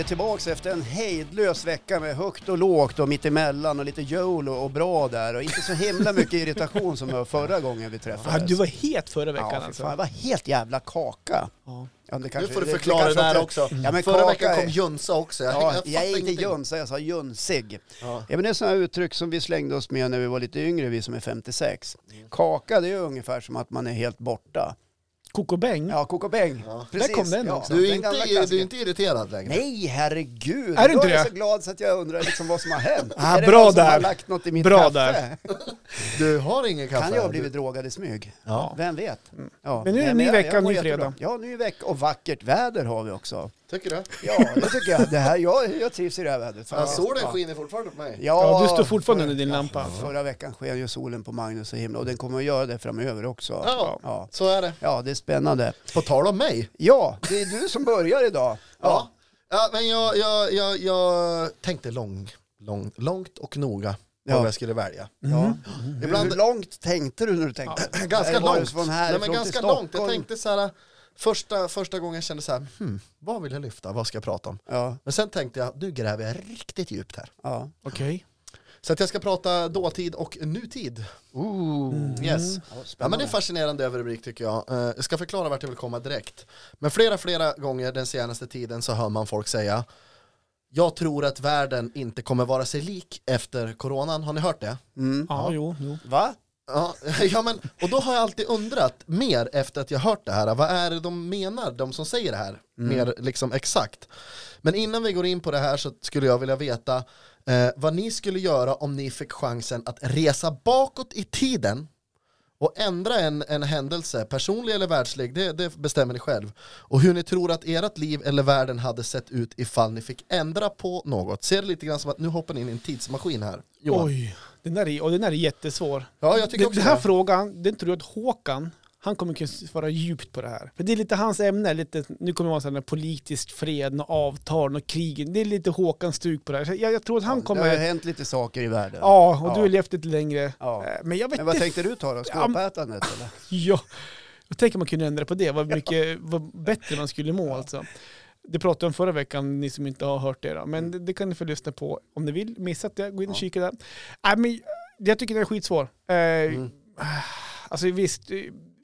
är tillbaka efter en hejdlös vecka med högt och lågt och mittemellan och lite YOLO och bra där och inte så himla mycket irritation som det var förra gången vi Ja, träffades. du var het förra veckan ja, alltså. fan, det var helt jävla kaka. Ja. Ja, det Nu kanske- får du det- det förklara det kanske där också- också. Ja, men Förra veckan kom Jönsa också. Jag, Ja, jag jag är inte jönsa, jag sa jönsig. Ja. Ja, men det är sådana uttryck som vi slängde oss med när vi var lite yngre, vi som är 56. Kaka, det är ungefär som att man är helt borta. Kokobäng? Ja, kokobäng. Ja. Precis. Där kom den ja, också. Du, är den inte, du är inte irriterad längre? Nej, herregud. Är du inte jag är det? så glad så att jag undrar liksom vad som har hänt. Ah, är det bra någon som där. har lagt något i mitt Bra kaffe? där. Du har ingen kaffe? Kan jag ha Du- blivit drogad i smyg? Ja, Vem vet? Ja. Men nu är det ny vecka, ny fredag. Ja, ny vecka och vackert väder har vi också. tycker du? Ja, det tycker jag. Det här, jag, jag trivs i det här vädret. Ja, solen Ja. skiner fortfarande på mig. Ja, du står fortfarande förra- under din ja, lampa. Förra veckan sken ju solen på Magnus så himla och den kommer att göra det framöver också. Ja. Ja. Så är det. ja, det är spännande. På tal om mig. Ja, det är du som börjar idag. Ja. Ja, men jag, jag, jag, jag tänkte lång, lång, långt och noga Ja. vad jag skulle välja. ja. Ibland- Hur långt tänkte du när du tänkte? Ganska Nej, var det långt. Från Nej, men ganska till långt. Jag tänkte så här, första, första gången jag kände så här, hmm, vad vill jag lyfta, vad ska jag prata om? Ja, Men sen tänkte jag, nu gräver jag riktigt djupt här. ja. Okej. Så att jag ska prata dåtid och nutid. Ooh. Yes. Ja, Ja, men det är fascinerande överrubrik tycker jag. Eh, Jag ska förklara vart jag vill komma direkt. Men flera, flera gånger den senaste tiden så hör man folk säga Jag tror att världen inte kommer vara sig lik efter coronan. Har ni hört det? Mm. Ja, jo, jo. Va? Ja, ja men, och då har jag alltid undrat mer efter att jag hört det här. Vad är det de menar, de som säger det här? Mer liksom exakt. Men innan vi går in på det här så skulle jag vilja veta eh, vad ni skulle göra om ni fick chansen att resa bakåt i tiden och ändra en, en händelse, personlig eller världslig, det, det bestämmer ni själv. Och hur ni tror att ert liv eller världen hade sett ut ifall ni fick ändra på något. Ser det lite grann som att nu hoppar ni in i en tidsmaskin här. Johan. Oj, den där är, och den där är jättesvår. Ja, jag tycker Den, också den här det. frågan, den tror jag att Håkan, han kommer kunna svara djupt på det här. För det är lite hans ämne, lite, nu kommer det vara sådana politiskt fred, och avtal och krigen. Det är lite Håkans stuk på det här. Så Jag, jag tror att han Det har ju kommer... hänt lite saker i världen. Ja, och Ja. du har levt lite längre. Ja. Eh, Men jag vet Men vad inte tänkte du ta då? Skåpätandet eller? Ja, jag tänker man kunde ändra på det. Vad mycket vad bättre man skulle må alltså. Det pratade jag om förra veckan, ni som inte har hört det. Då. Men det, det kan ni få lyssna på om ni vill. Missat det, gå in och Ja. kika där. Nej, men jag tycker den är skitsvår. Eh, Mm. Alltså visst,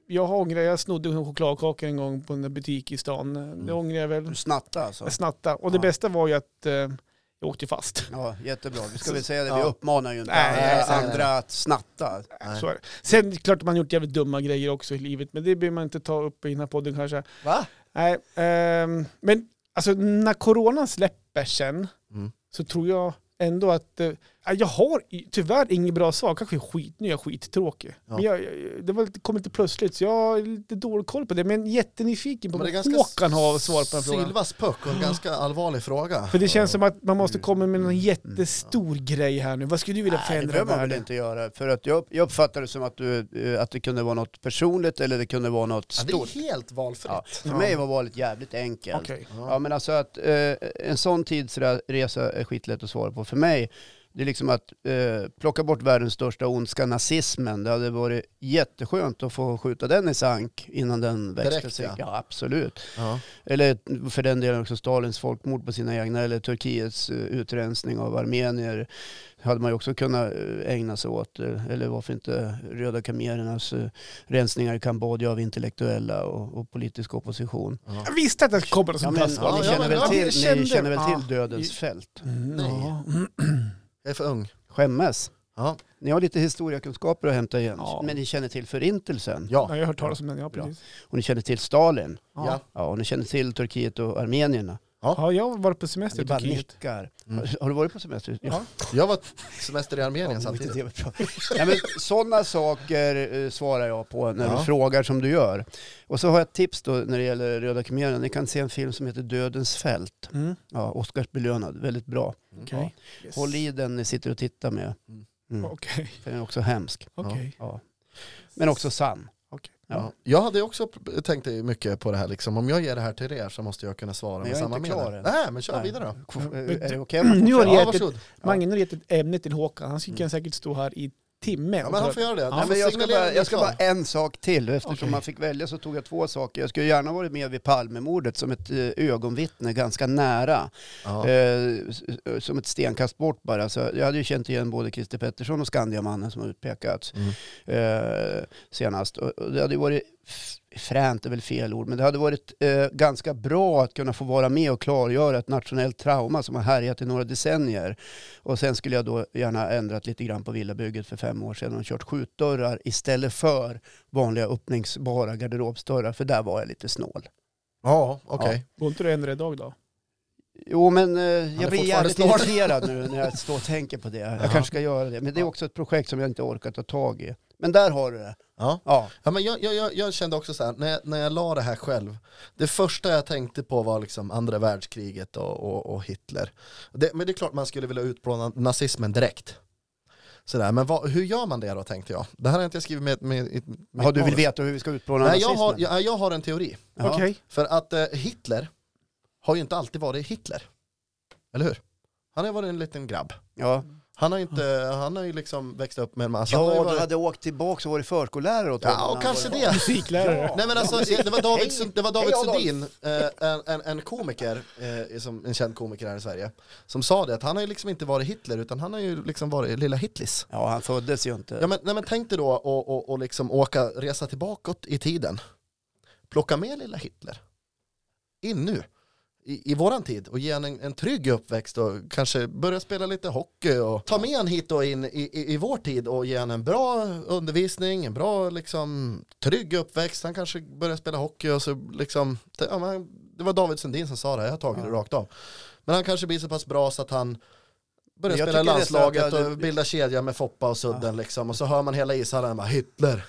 jag har ångrat, jag snodde en chokladkaka en gång på en butik i stan. Det ångrar jag väl. Du snattade alltså? Jag snattade. Och det Ja. bästa var ju att eh, jag åkte fast. Ja, jättebra. Vi ska väl säga det, Ja. vi uppmanar ju inte Nej, andra- nej, att snatta. Nej. Så är det. Sen klart att man har gjort jävligt dumma grejer också i livet, men det behöver man inte ta upp i den här podden kanske. Va? Nej, ehm, men alltså när coronan släpper sen Mm. så tror jag ändå att eh, jag har tyvärr inget bra svar. Kanske är skitny, jag är skittråkig. Ja. Men jag, jag- det var lite, kom lite plötsligt så jag har lite dålig koll på det. Men jättenyfiken på Men det är vad Håkan har svar på den frågan. Silvas puck och en ganska allvarlig fråga. För det känns som att man måste komma med någon jättestor grej här nu. Vad skulle du vilja Nej, det förändra behöver man väl inte göra. För att jag, jag uppfattar det som att, du, eh, att det kunde vara något personligt eller det kunde vara något Ja, det stort. är helt valfritt. Ja, för Ja. mig var valet jävligt enkelt. Okej. Ja men alltså att eh, en sån tidsresa är skitlätt att svara på. För mig, det är liksom att eh, plocka bort världens största ondska, nazismen. Det hade varit jätteskönt att få skjuta den i sank innan den växte Direkt, sig. ja. Ja. absolut. Ja. Eller för den delen också Stalins folkmord på sina egna, eller Turkiets eh, utrensning av armenier. hade man ju också kunnat eh, ägna sig åt. eh, Eller varför inte Röda khmerernas eh, rensningar i Kambodja av intellektuella och, och politisk opposition. Jag visste att det kommer något Ja, sånt men, här ja, ni ja, känner men väl ja, till, ni känner väl ja. till Dödens fält? Mm, Nej. ja. Jag är för ung. Skämmes. Ja. Ni har lite historiekunskaper att hämta igen. Ja. Men ni känner till förintelsen. Ja. Ja, jag har hört talas om den, ja precis. Och ni känner till Stalin. Ja. Ja, och ni känner till Turkiet och armenierna. Ja, jag har varit på semester i bara Turkiet. nickar. Mm. Har, har du varit på semester? Ja. Jag var semester i Armenien Ja, samtidigt. det var bra. ja, men sådana saker eh, svarar jag på när Ja. du frågar som du gör. Och så har jag ett tips då när det gäller Röda khmererna. Ni kan se en film som heter Dödens fält. Mm. Ja, Oscarsbelönad, väldigt bra. Okej. Ja. Håll i den ni sitter och tittar med. Mm. Okej. För den är också hemsk. Okej. Ja. Men också sann. Ja. Ja. Jag hade också tänkt mycket på det här, liksom. om jag ger det här till er så måste jag kunna svara Men med samma mening. Nej, men kör Nej. vidare då. Men är det okej? man Nu har Ja, gett har gett ett ämne till Håkan. Han skulle Mm. kan säkert stå här i timme. Ja, men han får göra det. Ja, men jag ska, bara, jag ska bara en sak till. Eftersom Okej. man fick välja så tog jag två saker. Jag skulle gärna varit med vid Palmemordet som ett eh, ögonvittne ganska nära. Ja. Eh, s- som ett stenkast bort bara. Så jag hade ju känt igen både Christer Pettersson och Skandiamannen som har utpekats Mm. eh, senast. Och, det hade ju varit fränt är väl fel ord, men det hade varit eh, ganska bra att kunna få vara med och klargöra ett nationellt trauma som har härjat i några decennier. Och sen skulle jag då gärna ändrat lite grann på villabygget för fem år sedan och kört skjutdörrar istället för vanliga öppningsbara garderobsdörrar, för där var jag lite snål. Ja, okej. Går inte du ändra idag då? Jo, men eh, jag blir jävligt irriterad nu när jag står och tänker på det. Jag kanske ska göra det, men det är Ja. också ett projekt som jag inte orkar ta tag i. Men där har du det. Ja. Ja, Ja, men jag, jag, jag, jag kände också så här, när jag, när jag la det här själv, det första jag tänkte på var liksom andra världskriget och, och, och Hitler. Det, men det är klart man skulle vilja utplåna nazismen direkt. Sådär, men vad, hur gör man det då tänkte jag? Det här har jag inte skrivit med, med, med ja du vill veta hur vi ska utplåna Nej, nazismen? jag har, jag, jag har en teori. Ja. Okej. För att eh, Hitler har ju inte alltid varit Hitler. Eller hur? Han har varit en liten grabb. Ja, Han har, inte, han har ju liksom växt upp med en massa... ja varit, du hade åkt tillbaka och varit förskollärare åt Ja, honom och när han kanske det. Musiklärare. Nej men alltså, det var David, Hej. det var David Adolf. Sundin, eh, en, en, en komiker, eh, som, en känd komiker här i Sverige, som sa det att han har ju liksom inte varit Hitler utan han har ju liksom varit lilla Hitlis. Ja, han föddes ju inte. Ja men, nej, men tänk dig då och, och, och liksom åka, resa tillbaka i tiden. Plocka med lilla Hitler. In nu. I, i våran tid och ge en, en trygg uppväxt och kanske börja spela lite hockey och ta med han hit och in i, i, i vår tid och ge han en bra undervisning, en bra liksom trygg uppväxt. Han kanske börjar spela hockey och så liksom, ja, men, det var David Sundin som sa det, jag har tagit det rakt av. Men han kanske blir så pass bra så att han börjar spela landslaget och bilda kedja med Foppa och Sudden liksom och så hör man hela ishallen bara Hitler,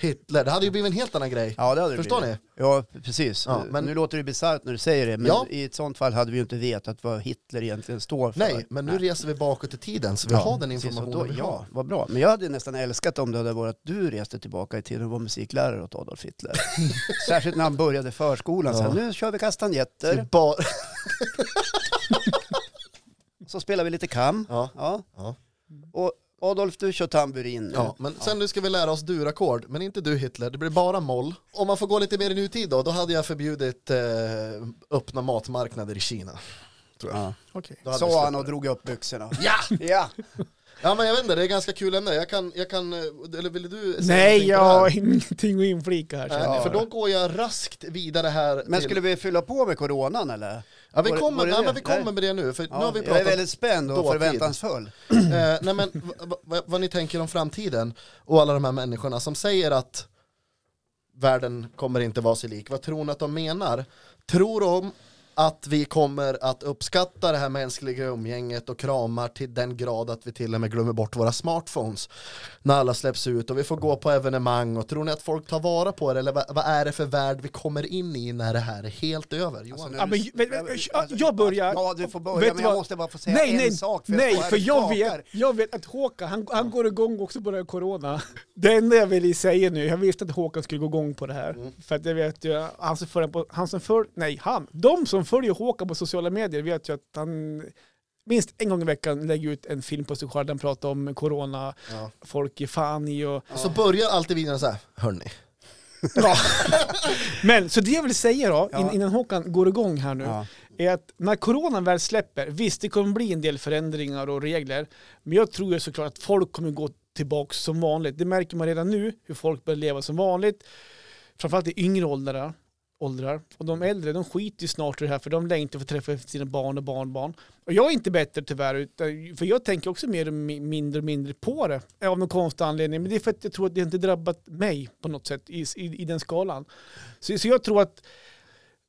Hitler, det hade ju blivit en helt annan grej. Ja, det hade det Förstår blivit. ni? Ja, precis. Ja, men- Nu låter det bisarrt när du säger det, men Ja. i ett sånt fall hade vi ju inte vetat vad Hitler egentligen står för. Nej, men nu reser vi bakåt i tiden så vi har den informationen då, vi Ja, har. vad bra. Men jag hade nästan älskat om det hade varit att du reste tillbaka i tiden och var musiklärare åt Adolf Hitler. Särskilt när han började förskolan. Så Ja. här, nu kör vi Så kastanjetter, bara, så spelar vi lite kam. ja, Ja. ja, Och Adolf, du kör tamburin nu. ja, men sen nu ska vi lära oss durackord, men inte du Hitler, det blir bara moll. Om man får gå lite mer i nutid då, då hade jag förbjudit eh, öppna matmarknader i Kina. Tror jag. Ja. Okej. Då hade vi Sa han och drog upp byxorna. Ja! Ja! Ja men jag vet inte, det är ganska kul ämne. Jag kan, jag kan, eh, eller vill du säga Nej, någonting på jag det här? har ingenting att inflika här. Nej, känner jag. för då går jag raskt vidare här Men till... skulle vi fylla på med coronan eller? Ja, vi kommer, det nej, det? men vi kommer med det nu, för nu har vi jag är väldigt spänd och förväntansfull. Eh, nej men vad ni tänker om framtiden och alla de här människorna som säger att världen kommer inte vara sig lik. Vad tror ni att de menar? Tror de att vi kommer att uppskatta det här mänskliga umgänget och kramar till den grad att vi till och med glömmer bort våra smartphones när alla släpps ut och vi får gå på evenemang och tror ni att folk tar vara på det eller vad, vad är det för värld vi kommer in i när det här är helt över? Johan? Alltså, nu- Ja, men, men, men, jag börjar. Ja, du får börja, men jag måste bara få säga Nej, en nej, sak. nej, står här för jag vet, jag vet att Håkan, han, han går igång också på det här corona. Det enda jag vill säga nu, jag visste att Håkan skulle gå igång på det här. Mm. För att jag vet ju, han som på, han som följer, nej han, de som följer Håkan på sociala medier vet ju att han minst en gång i veckan lägger ut en film på sig själv där han pratar om corona, Ja. folk är fan i och... Så börjar alltid videon så här, hörni. Ja. Men så det jag vill säga då, Ja. in, innan Håkan går igång här nu, Ja. är att när coronan väl släpper, visst det kommer bli en del förändringar och regler, men jag tror ju såklart att folk kommer gå tillbaka som vanligt. Det märker man redan nu, hur folk börjar leva som vanligt. Framförallt i yngre åldrar åldrar. Och de äldre, de skiter ju snart i det här för de längtar för att träffa sina barn och barnbarn. Och jag är inte bättre tyvärr, utan, för jag tänker också mer och mindre och mindre på det. Av någon konstig anledning. Men det är för att jag tror att det inte drabbat mig på något sätt i, i, i den skalan. Så, så jag tror att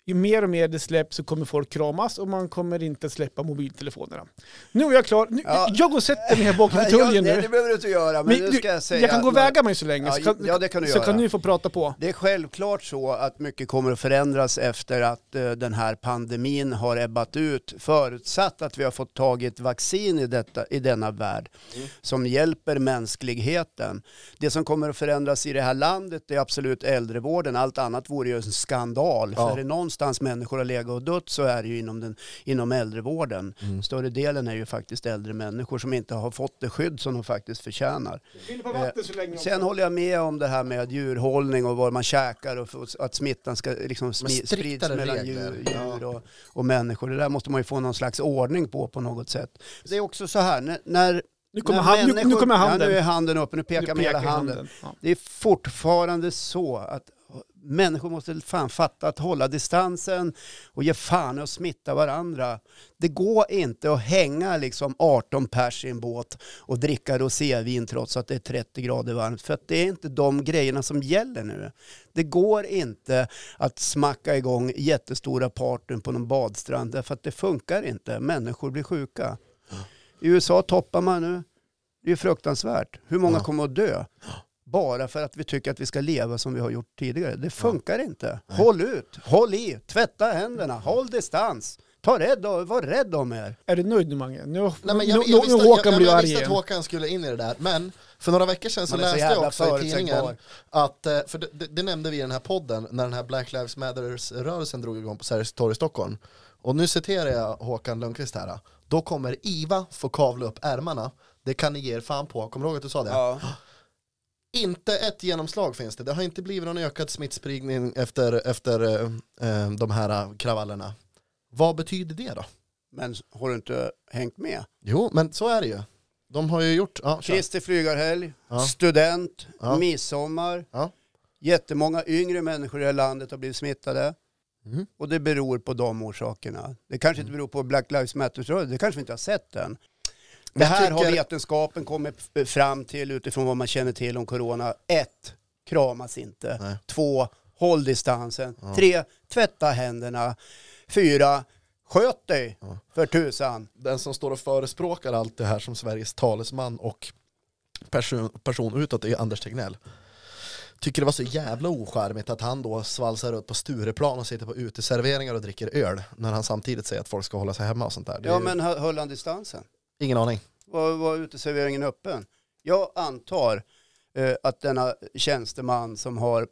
ju mer och mer det släpps så kommer folk kramas och man kommer inte släppa mobiltelefonerna. Nu är jag klar. Nu, Ja. Jag går och sätter mig här bak i jag- nu. det behöver du inte göra, men, Men nu ska jag säga... jag kan gå och väga mig så länge, Ja, så, kan, ja, det kan du så göra. kan du få prata på. Det är självklart så att mycket kommer att förändras efter att eh, den här pandemin har ebbat ut, förutsatt att vi har fått tag i ett vaccin i, detta, i denna värld Mm. som hjälper mänskligheten. Det som kommer att förändras i det här landet är absolut äldrevården, allt annat vore ju en skandal. Ja. För är det någonstans människor har legat och dött så är det ju inom, den, inom äldrevården. Mm. Större delen är ju faktiskt äldre människor som inte har fått det skydd som de faktiskt förtjänar. Länge Sen håller jag med om det här med djurhållning och vad man käkar och att smittan ska liksom smi, sprids mellan regler, djur, djur och, och människor. Det där måste man ju få någon slags ordning på på något sätt. Det är också så här, när, när Nu kommer, hand, nu, nu kommer handen. Ja, nu är handen uppe, nu pekar Nu med hela pekar handen. Ja. Det är fortfarande så att människor måste fan fatta att hålla distansen och ge fan att smitta varandra. Det går inte att hänga liksom 18 pers i en båt och dricka rosévin trots att det är 30 grader varmt. För att det är inte de grejerna som gäller nu. Det går inte att smacka igång jättestora partyn på någon badstrand därför att det funkar inte. Människor blir sjuka. I USA toppar man nu. Det är fruktansvärt. Hur många kommer att dö? Bara för att vi tycker att vi ska leva som vi har gjort tidigare. Det funkar inte. Nej. Håll ut, håll i, tvätta händerna, håll distans. Ta rädd, var rädd om er. Är du nöjd nu Mange? Nu, Nej, men nu, jag, nu, jag, visste, nu Håkan jag, blir jag, jag arg visste att. Håkan skulle in i det där, men för några veckor sedan så så läste jag också i tidningen att, eh, för det, det, det nämnde vi i den här podden, när den här Black Lives Matters-rörelsen drog igång på Sergels torg i Stockholm. Och nu citerar jag Håkan Lundqvist här. Då kommer IVA få kavla upp ärmarna, det kan ni ge er fan på. Kommer du ihåg att du sa det? Ja. Inte ett genomslag finns det, det har inte blivit någon ökad smittspridning efter, efter eh, eh, de här eh, kravallerna. Vad betyder det då? Men har du inte hängt med? Jo, men så är det ju. De har ju gjort, ja, kör. Kristi flygarhelg, Ja. student, Ja. midsommar. Ja. Jättemånga yngre människor i det här landet har blivit smittade. Mhm. Och det beror på de orsakerna. Det kanske inte beror på Black Lives Matter, det kanske vi inte har sett än. Det här har tycker- vetenskapen kommit f- fram till utifrån vad man känner till om corona. Ett, kramas inte. Nej. Två, håll distansen. Ja. Tre, tvätta händerna. Fyra, sköt dig Ja. för tusan. den som står och förespråkar allt det här som Sveriges talesman och person, person utåt är Anders Tegnell. Tycker det var så jävla ocharmigt att han då svalsar ut på Stureplan och sitter på uteserveringar och dricker öl när han samtidigt säger att folk ska hålla sig hemma och sånt där. Det Ja ju men hö- höll han distansen? Ingen aning. Var, var uteserveringen öppen? Jag antar eh, att denna tjänsteman som har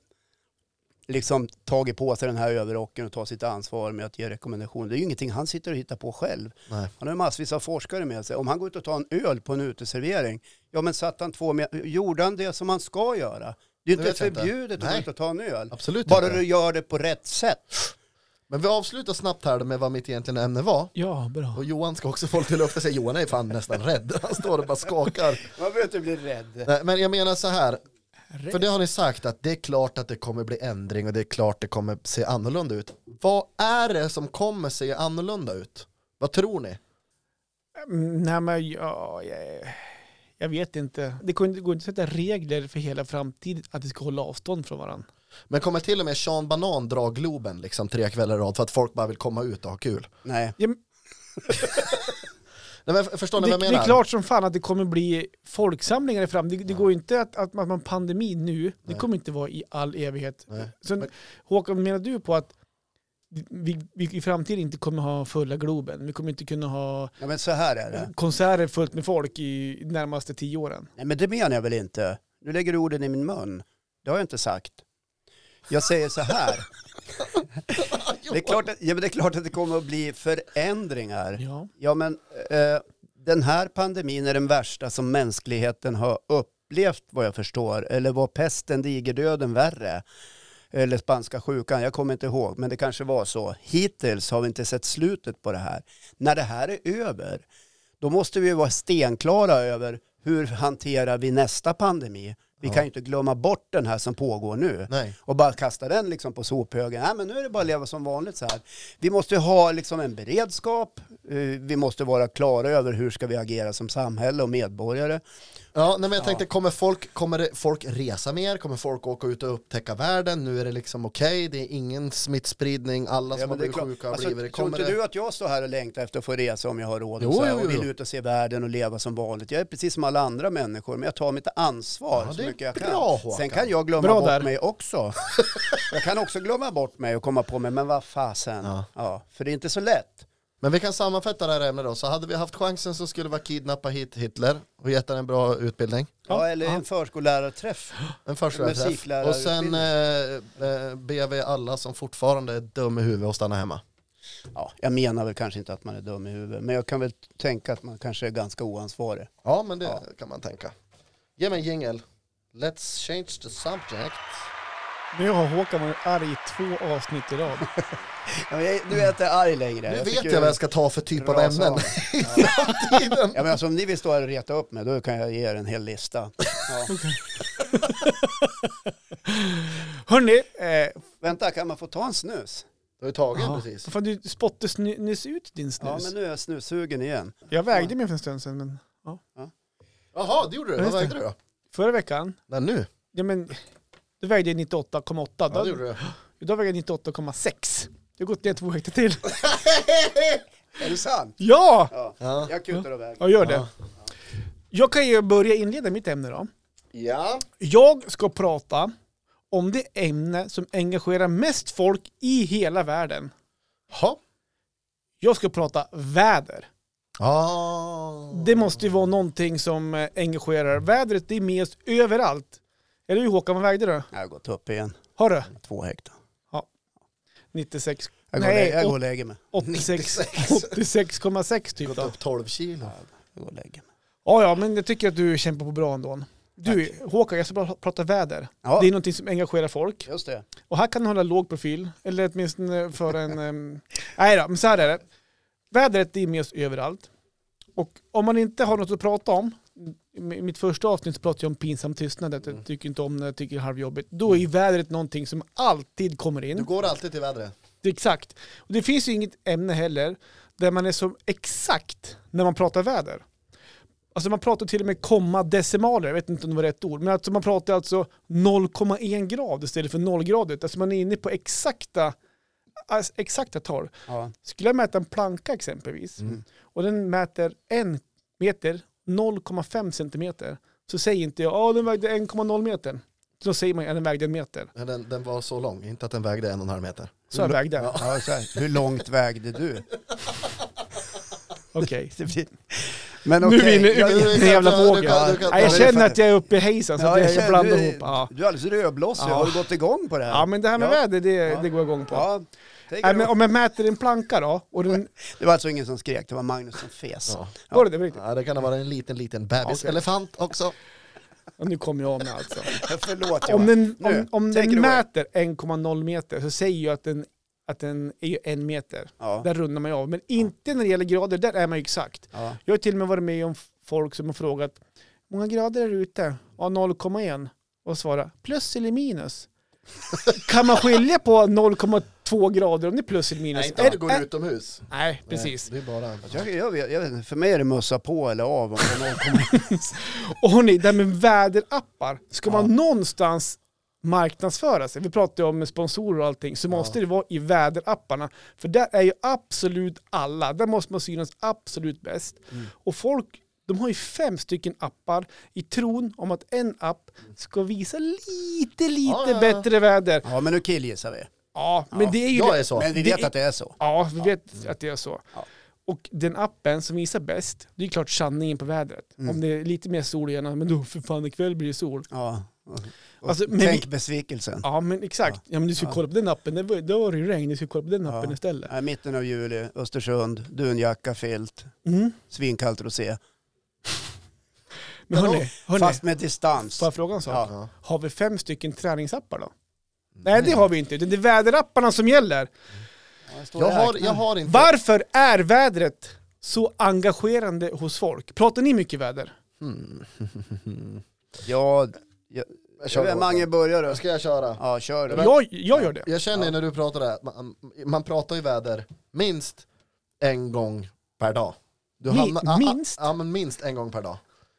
liksom tagit på sig den här överrocken och tar sitt ansvar med att ge rekommendationer. Det är ju ingenting han sitter och hittar på själv. Nej. Han har massvis av forskare med sig. Om han går ut och tar en öl på en uteservering, ja men satt han två med, gjorde han det som han ska göra? Det är ju Det inte förbjudet att gå ut och ta en öl. Absolut Bara inte. du gör det på rätt sätt. Men vi avslutar snabbt här med vad mitt egentliga ämne var. Ja, bra. Och Johan ska också få lite luft och säga Johan är fan nästan rädd. Han står och bara skakar. Man behöver inte bli rädd. Nej, men jag menar så här, Rätt. För det har ni sagt att det är klart att det kommer bli ändring och det är klart det kommer se annorlunda ut. Vad är det som kommer se annorlunda ut? Vad tror ni? Mm, Nej men ja, jag, jag vet inte. Det går inte att sätta regler för hela framtiden att vi ska hålla avstånd från varandra. Men kommer till och med Sean Banan dra Globen liksom tre kvällar i rad för att folk bara vill komma ut och ha kul? Nej. Ja, men Nej, men förstår ni det, vad jag det menar? är klart som fan att det kommer bli folksamlingar i fram. Det, det går ju inte att, att man pandemi nu, det Nej. kommer inte vara i all evighet. Nej. Så, Men- Håkan, menar du på att vi, vi i framtiden inte kommer ha fulla Globen? Vi kommer inte kunna ha Ja, men så här är det. konserter fullt med folk i närmaste tio åren? Nej, men det menar jag väl inte. Nu lägger du orden i min mun. Det har jag inte sagt. Jag säger så här. Det är klart att, ja, men det, är klart att det kommer att bli förändringar. Ja. Ja, men eh, den här pandemin är den värsta som mänskligheten har upplevt vad jag förstår. Eller var pesten, digerdöden värre? Eller spanska sjukan, jag kommer inte ihåg, men det kanske var så. Hittills har vi inte sett slutet på det här. När det här är över, då måste vi vara stenklara över hur hanterar vi nästa pandemi. Vi Ja. kan ju inte glömma bort den här som pågår nu Nej. och bara kasta den liksom på sophögen. Nej, men nu är det bara att leva som vanligt så här. Vi måste ha liksom en beredskap. eh, Vi måste vara klara över hur ska vi agera som samhälle och medborgare. Ja, nej, men jag Ja. tänkte, kommer folk, kommer det, folk resa mer? Kommer folk åka ut och upptäcka världen? Nu är det liksom okej, det är ingen smittspridning, alla som Ja, har blivit klart. sjuka har Alltså, blivit det. tror inte det... du att jag står här och längtar efter att få resa om jag har råd Jo, och, så här, jo, och vill jo. ut och se världen och leva som vanligt? Jag är precis som alla andra människor, men jag tar mitt ansvar Ja, mycket jag bra, kan. Håkan. Sen kan jag glömma Bra bort där. mig också. jag kan också glömma bort mig och komma på mig, men vad fasen. Ja. Ja. för det är inte så lätt. Men vi kan sammanfatta det här ämnet då. Så hade vi haft chansen så skulle vi ha kidnappat hit Hitler och gett honom en bra utbildning. Ja, eller en förskollärarträff. En förskollärarträff. Och sen eh, eh, ber vi alla som fortfarande är dum i huvudet att stanna hemma. Ja, jag menar väl kanske inte att man är dum i huvudet, men jag kan väl tänka att man kanske är ganska oansvarig. Ja, men det Ja. kan man tänka. Ge mig en jingel. Let's change the subject. Nu har Håkan varit arg i två avsnitt i rad. Ja, men jag, du är inte arg längre. Nu fick vet jag vad jag ska ta för typ av ämnen av. i Ja. framtiden. Ja, men alltså, om ni vill stå här och reta upp mig, då kan jag ge er en hel lista. Ja. Hörni, eh, Vänta, kan man få ta en snus? Du har ju tagit Ja. precis. fan du spottade ny- nyss ut din snus. Ja, men nu är jag snussugen igen. Jag vägde mig för en stund sedan, men Jaha, det gjorde du. Ja, Vad vägde det. du då? Förra veckan, Nej, nu? ja men, då vägde jag 98,8. Ja, det Då, gjorde du. idag väger jag 98,6. Det har gått ner två hektar till. Är det sant? Ja! Ja, Ja. jag kutar och väger. Jag gör det. Ja. Jag kan ju börja inleda mitt ämne då. Ja. Jag ska prata om det ämne som engagerar mest folk i hela världen. Ha. Jag ska prata väder. Ah. Det måste ju vara någonting som eh, engagerar. Vädret det är med oss överallt. Eller hur Håkan, vad vägde du? Jag har gått upp igen. Har du? Två hektar. 96, Jag går, Nej, jag går och lägger mig. 86 96. 86,6 typ Gått upp 12 kilo. Jag går och lägger mig. Ja, ja, men jag tycker att du kämpar på bra ändå. Du, Håkan, jag ska bara prata väder. Ja, Det är någonting som engagerar folk. just det. Och här kan du hålla låg profil, eller åtminstone för en... Um... Nej då, men så här är det. Vädret är med oss överallt. Och om man inte har något att prata om, i mitt första avsnitt så pratade jag om pinsam tystnad, att jag Mm. tycker inte om det, jag tycker det är halvjobbigt. Då är ju vädret någonting som alltid kommer in. Du går alltid till vädret. Det exakt. Och det finns ju inget ämne heller där man är så exakt när man pratar väder. Alltså man pratar till och med komma decimaler, jag vet inte om det var rätt ord, men alltså man pratar alltså 0,1 grad istället för 0 gradigt. Alltså man är inne på exakta, exakta tal. Ja. Skulle jag mäta en planka exempelvis Mm. och den mäter en meter, 0,5 centimeter, så säger inte jag att den vägde 1,0 meter. Så säger man att den vägde en meter. Men Den, den var så lång, inte att den vägde en och en halv meter. Så jag vägde. Ja. Ja, så här. Hur långt vägde du? Okej. Men Nu är vi okej, inne jag- i du en kan- jävla du kan- våg. du kan- Ja, du kan- jag Ja, känner att jag är uppe i hejsan så Ja, jag, jag blandar du, ihop. Ja. Du är alldeles rödblossig. Ja. Har du gått igång på det här? ja, men det här med Ja. väder, det, Ja. det går jag igång på. It men om jag mäter en planka då, och den, Det var alltså ingen som skrek, det var Magnus som fes. Ja. var det det riktigt? Ja, det kan ha varit en liten, liten bebiselefant också. Och nu kommer jag mig alltså. Förlåt Om den, om, om den mäter 1,0 meter så säger jag att den, att den är en meter. Ja. Där rundar man ju av. Men inte när det gäller grader, där är man ju exakt. Ja. Jag har till och med varit med om folk som har frågat många grader är det ute? Ja, 0,1. Och svara plus eller minus? kan man skilja på 0,2 grader om det är plus eller minus? Nej, inte om du går är- utomhus. Nej, precis. Nej, det är bara... Jag, jag, vet, jag vet, inte, för mig är det mössa på eller av om är 0,1. Och hörni, det här med väderappar. Ska man Ja. någonstans marknadsföra sig, vi pratar ju om sponsorer och allting, så måste det vara i väderapparna. För där är ju absolut alla, där måste man synas absolut bäst. Mm. Och folk, de har ju fem stycken appar i tron om att en app ska visa lite, lite ja, ja. bättre väder. Ja, men nu killgissar vi. Ja, men Ja, det är ju... Jag det- är så. Men vi vet är- att det är så. Ja, vi vet att det är så. Ja. Och den appen som visar bäst, det är klart sanningen på vädret. Mm. Om det är lite mer sol igen, men då för fan ikväll blir det sol. Ja. Och, Alltså, men tänk vi- besvikelsen. Ja men exakt. Ja, men du ska Ja. kolla på den appen, det var, då var det ju regn, du ska kolla på den Ja. appen istället. Nej, mitten av juli, Östersund, dunjacka, filt, Mm. svinkallt rosé. Men hörni, hörni Fast med distans. får jag fråga en sak? Ja. Ja. Har vi fem stycken träningsappar då? Nej det har vi inte, det är väderapparna som gäller. Det Jag har, jag har inte... Varför är vädret så engagerande hos folk? Pratar ni mycket väder? Hmm. Ja, jag, Jag kör. Mange börjar du. Ska jag köra? Ja, kör du. Jag, jag gör det. Jag känner Ja. när du pratar där, man, man pratar ju väder minst en gång per dag. Du hamnar- minst? Ja, men minst en gång per dag.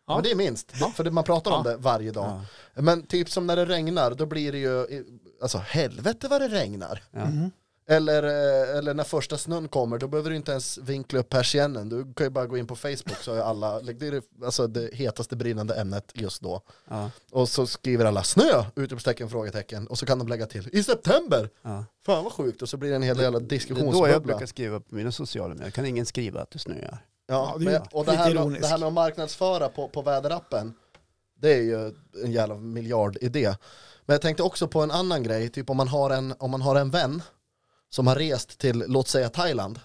Ja. Men det är minst, för det, man pratar om Ja. det varje dag. Ja. Men typ som när det regnar, då blir det ju, alltså helvete vad det regnar. Ja. Mhm. Eller, eh, eller när första snön kommer, då behöver du inte ens vinkla upp persiennen. Du kan ju bara gå in på Facebook så är alla, det är det, alltså det hetaste brinnande ämnet just då. Ja. Och så skriver alla snö, utropstecken, frågetecken. Och så kan de lägga till, i september! Ja. Fan vad sjukt, och så blir det en hel jävla Det är då jag diskussionsbubbla. brukar skriva på mina sociala medier. Kan ingen skriva att det snöar? Ja, Ja, men, och det här, med, det här med att marknadsföra på, på väderappen, Det är ju en jävla miljardidé. Men jag tänkte också på en annan grej, typ om man har en, om man har en vän som har rest till, låt säga Thailand,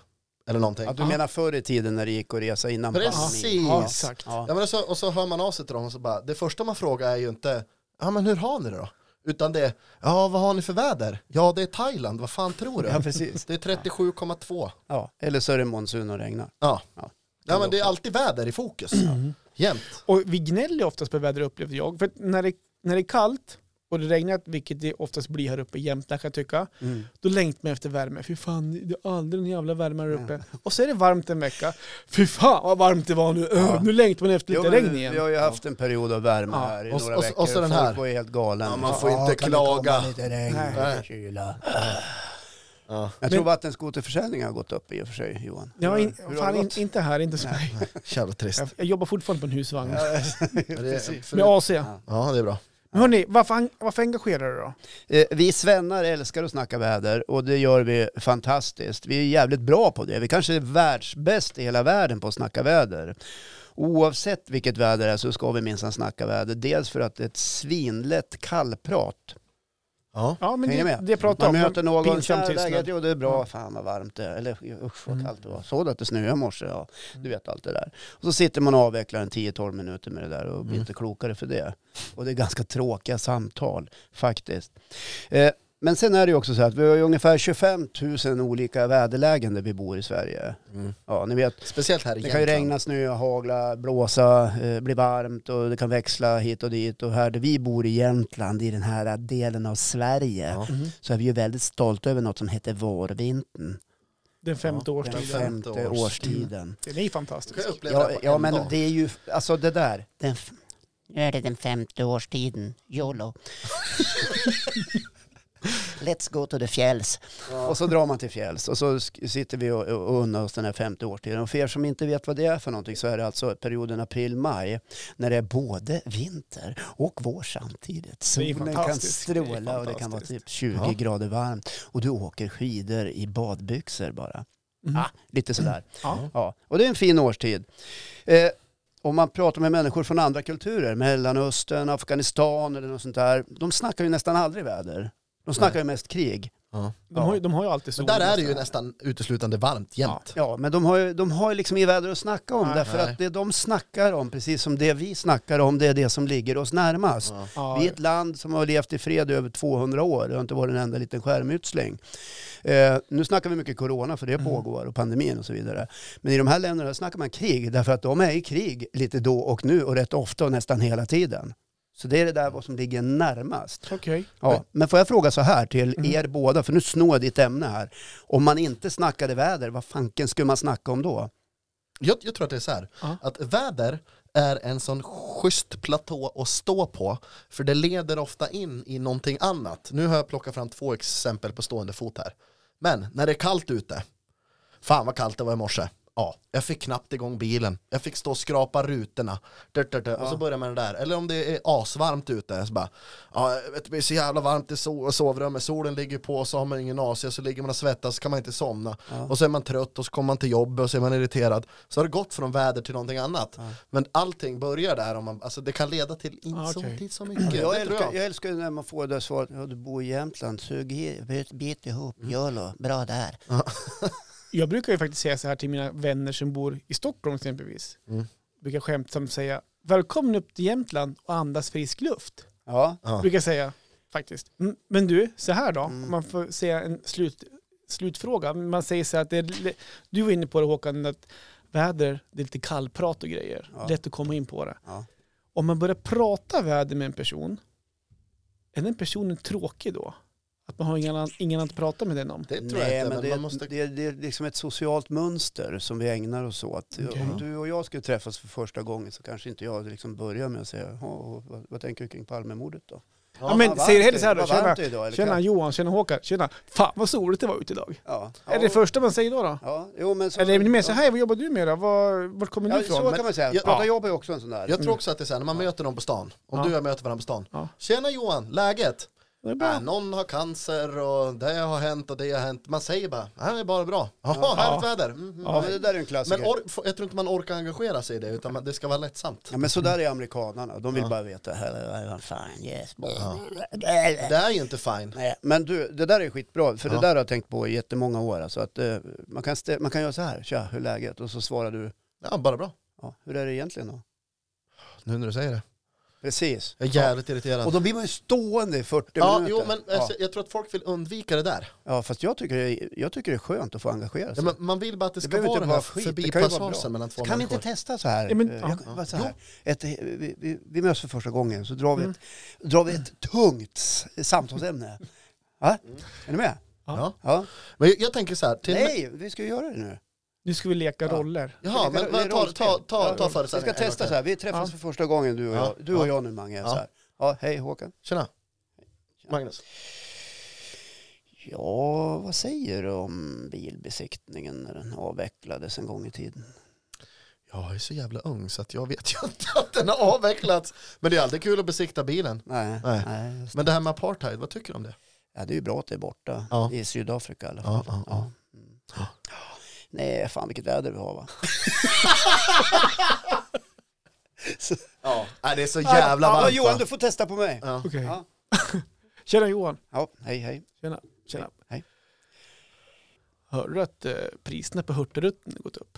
eller någonting. Ja, du menar förr i tiden när det gick att resa innan Precis. Ja, exakt. Ja. Ja, men så, och så hör man av sig till dem och så bara, det första man frågar är ju inte, ja men hur har ni det då? Utan det är, ja vad har ni för väder? Ja det är Thailand, vad fan tror du? ja, precis. Det är 37,2. Ja. Eller så är det monsun och regnar. Ja. Ja. Ja men det är alltid väder i fokus. Jämt. Och vi gnäller oftast på vädret upplever jag. För när det, när det är kallt och det regnar, vilket det oftast blir här uppe i Jämtland kan jag tycka, Mm. då längtar man efter värme. Fy fan, det är aldrig någon jävla värme här uppe. Och så är det varmt en vecka. Fy fan vad varmt det var nu. Öh, nu längtar man efter Jo, lite men regn vi igen. har ju haft en period av värme Ja. här i Och- några och- veckor. och så den här. Folk var ju helt galen. Ja, man får inte klaga. lite regn, Nej. lite kyla. Ja. Jag tror vattenskoterförsäljningen har gått upp i och för sig Johan. Ja, in, Hur har fan, det in, gått? inte här, inte så. Jävla trist. Jag, jag jobbar fortfarande på en husvagn. Men det är, Med AC. ja det är bra. Men hörni, varför, varför engagerar du då? Eh, Vi svennar älskar att snacka väder och det gör vi fantastiskt. Vi är jävligt bra på det. Vi kanske är världsbäst i hela världen på att snacka väder. Oavsett vilket väder det är så ska vi minsann snacka väder. Dels för att det är ett svinlätt kallprat. Ja. Ja, men det, med? det pratar Man om. möter någon, Pinsam "Tja, tystnad." Jo det är bra, fan vad varmt det är. Eller usch vad Mm. kallt det var. Såg du att det snöade i morse? Ja, du vet allt det där. Och så sitter man och avvecklar en 10-12 minuter med det där och blir Mm. inte klokare för det. Och det är ganska tråkiga samtal faktiskt. Eh, men sen är det ju också så att vi har ju ungefär 25 000 olika väderlägen där vi bor i Sverige. Mm. Ja, ni vet, Speciellt här i det kan ju regna, snöa, hagla, blåsa, eh, bli varmt och det kan växla hit och dit. Och här där vi bor i Jämtland, i den här delen av Sverige, Ja. Mhm. så är vi ju väldigt stolta över något som heter vårvintern. Den femte Ja, årstiden. Den femte årstiden. årstiden. Den är ju fantastisk. Ja, ja en men dag. det är ju, alltså det där. Nu är det den femte årstiden, YOLO. let's go to the fjälls. Och så drar man till fjälls och så sitter vi och, och unnar oss den här femte årstiden. Och för er som inte vet vad det är för någonting så är det alltså perioden april-maj när det är både vinter och vår samtidigt. Solen kan stråla och det kan vara typ 20 Ja. grader varmt. Och du åker skidor i badbyxor bara. Mm. Ah, lite sådär. Ja. Ja, och det är en fin årstid. Eh, om man pratar med människor från andra kulturer, Mellanöstern, Afghanistan eller något sånt där, de snackar ju nästan aldrig väder. De snackar ju mest krig. Ja. De, har, ju- de har ju alltid sol. Men där är det ju nästan uteslutande varmt jämt. Ja, men de har ju, de har ju liksom inget väder att snacka om Nej. därför Nej. att det de snackar om, precis som det vi snackar om, det är det som ligger oss närmast. Ja. Ja, Vi är ett land som har levt i fred i över 200 år. Det har inte varit en enda liten skärmytsling. Eh, nu snackar vi mycket corona för det Mm. pågår och pandemin och så vidare. Men i de här länderna snackar man krig därför att de är i krig lite då och nu och rätt ofta och nästan hela tiden. Så det är det där vad som ligger närmast. Okej. Ja, men får jag fråga så här till Mm. er båda, för nu snår jag ditt ämne här. Om man inte snackade väder, vad fanken skulle man snacka om då? Jag, jag tror att det är så här, Ja. att väder är en sån schysst platå att stå på, för det leder ofta in i någonting annat. Nu har jag plockat fram två exempel på stående fot här. Men när det är kallt ute, fan vad kallt det var i morse. Ja, jag fick knappt igång bilen. Jag fick stå och skrapa rutorna. Och så börjar man det där. Eller om det är asvarmt ute. Så bara, ja, det blir så jävla varmt i so sovrummet. Solen ligger på, så har man ingen AC. Så ligger man och svettas, så kan man inte somna. Och så är man trött och så kommer man till jobbet och så är man irriterad. Så har det gått från väder till någonting annat. Men allting börjar där. Om man, alltså det kan leda till inte Ah, så, mycket. Jag älskar, jag. jag älskar när man får det svaret, ja du bor i Jämtland, sug i, bit, bit ihop, YOLO, bra där. Jag brukar ju faktiskt säga så här till mina vänner som bor i Stockholm exempelvis. Mm. Brukar skämtsamt säga välkommen upp till Jämtland och andas frisk luft. Ja, Ja. Brukar jag säga faktiskt. Mm, Men du, så här då. Mm. Om man får säga en slut, slutfråga. Man säger så här att det är, du var inne på det Håkan, att väder, det är lite kallprat och grejer. Ja. Lätt att komma in på det. ja. Om man börjar prata väder med en person, är den personen tråkig då? Att man har ingen ingen att prata med den om? Det tror Nej, jag inte, men men det, man måste... det, det är liksom ett socialt mönster som vi ägnar oss åt. Okej. Om du och jag skulle träffas för första gången så kanske inte jag liksom börjar med att säga, "Ja, vad, vad tänker du kring Palmemordet då? Ja, men vad säger hellre så här då. Tjena, idag, tjena kallt?" Johan, tjena Håkan, tjena. Fan vad soligt det var ute idag. Ja. Är det första man säger då? då? Ja, jo, men så, Eller är det mer så här, vad jobbar du med då? Var, vart kommer du Ja, ifrån? så Men- kan man säga. Ja. Prata jobb är också en sån där. Jag tror också att det är så här, när man möter någon på stan, om Ja. du och jag möter varandra på stan. Ja. Tjena Johan, läget? Äh, någon har cancer och det har hänt och det har hänt. Man säger bara, "Ja, det är bara bra. Jaha, härligt väder. Mm, mm. Ja, men det där är en klassiker. Men or- jag tror inte man orkar engagera sig i det, utan man- det ska vara lättsamt. Ja, men så där är amerikanerna. De vill Ja. bara veta. "Hello, I'm fine, yes. boy." Det är ju inte fine. Nej, men du, det där är skitbra. För Ja. det där har jag tänkt på i jättemånga år. Alltså att, eh, man, kan stä- man kan göra så här. Tja, hur är läget? Och så svarar du. Ja, bara bra. Ja, hur är det egentligen då? Nu när du säger det. Precis. Jag är jävligt irriterad. Och då blir man ju stående i 40 ja, minuter. jo, men ja. alltså, jag tror att folk vill undvika det där. ja, fast jag tycker, det är, jag tycker det är skönt att få engagera Ja, sig. men man vill bara att det Det ska behöver vara den här det förbipassagen mellan två kan vi inte testa så här? Ja, men- Eh, ja, jag, ja. så här. Ett, vi, vi, vi möts för första gången så drar vi, Mm. ett, drar vi ett tungt samtalsämne. Va? Är ni med? Ja. Ja. Men jag, jag tänker så här, till Nej, vi ska ju göra det nu. Nu ska vi leka Ja. roller. Jaha, Det är- men men ta, ta, ta, ta Ja, Vi ska föreställningen testa så här, vi träffas Ja. för första gången du och Ja. jag. Du och Ja. jag nu Mange. Ja. Så här. Ja, hej Håkan. Tjena. Magnus. Ja, vad säger du om bilbesiktningen när den avvecklades en gång i tiden? Jag är så jävla ung så att jag vet ju inte att den har avvecklats. Men det är alltid kul att besikta bilen. Nej, Nej. nej. Men det här med apartheid, vad tycker du om det? Ja, det är ju bra att det är borta Ja. i Sydafrika i alla Ja, fall. ja, ja. Mm. Nej, fan vilket väder vi har va? Ja. Nej, det är så jävla ja, varmt Johan, va? du får testa på mig. Ja. Okej. Ja. Tjena Johan. Ja, hej hej. Tjena. Tjena. Hej. Hörde du att eh, priserna på Hurtigruten har gått upp?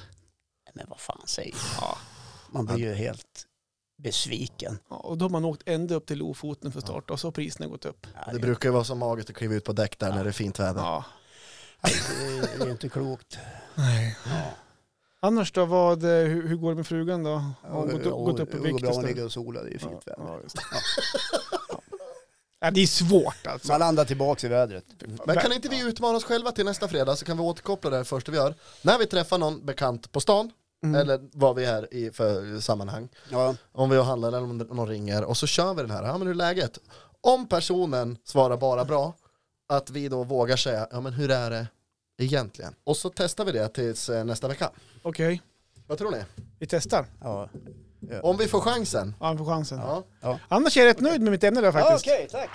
Men vad fan säger du? Ja. Man blir ju helt besviken. ja. Och då har man åkt ända upp till Lofoten för att starta och så har priserna gått upp. Ja, Det brukar ju vara så magiskt att kliva ut på däck där när det är fint väder. Ja. Nej, det är inte klokt. Nej. Ja. Annars då, vad, eh, hur, hur går det med frugan då? Har hon gått, gått upp i Det vikt? går bra så? ligga och sola, det är ju fint Ja, väder. det. Ja, det är svårt alltså. Man landar tillbaka i vädret. Men kan inte vi utmana oss själva till nästa fredag så kan vi återkoppla det här första vi gör. När vi träffar någon bekant på stan, Mm. eller vad vi är i för sammanhang, Ja, om vi handlar eller om någon ringer, och så kör vi den här, ja men hur är läget? Om personen svarar bara bra, att vi då vågar säga, ja men hur är det egentligen? Och så testar vi det tills eh, nästa vecka. Okej, Vad tror ni? vi testar. ja. Om vi får chansen? Ja, vi får chansen. Ja, Annars är jag rätt nöjd med mitt ämne där ja faktiskt. okej, tack.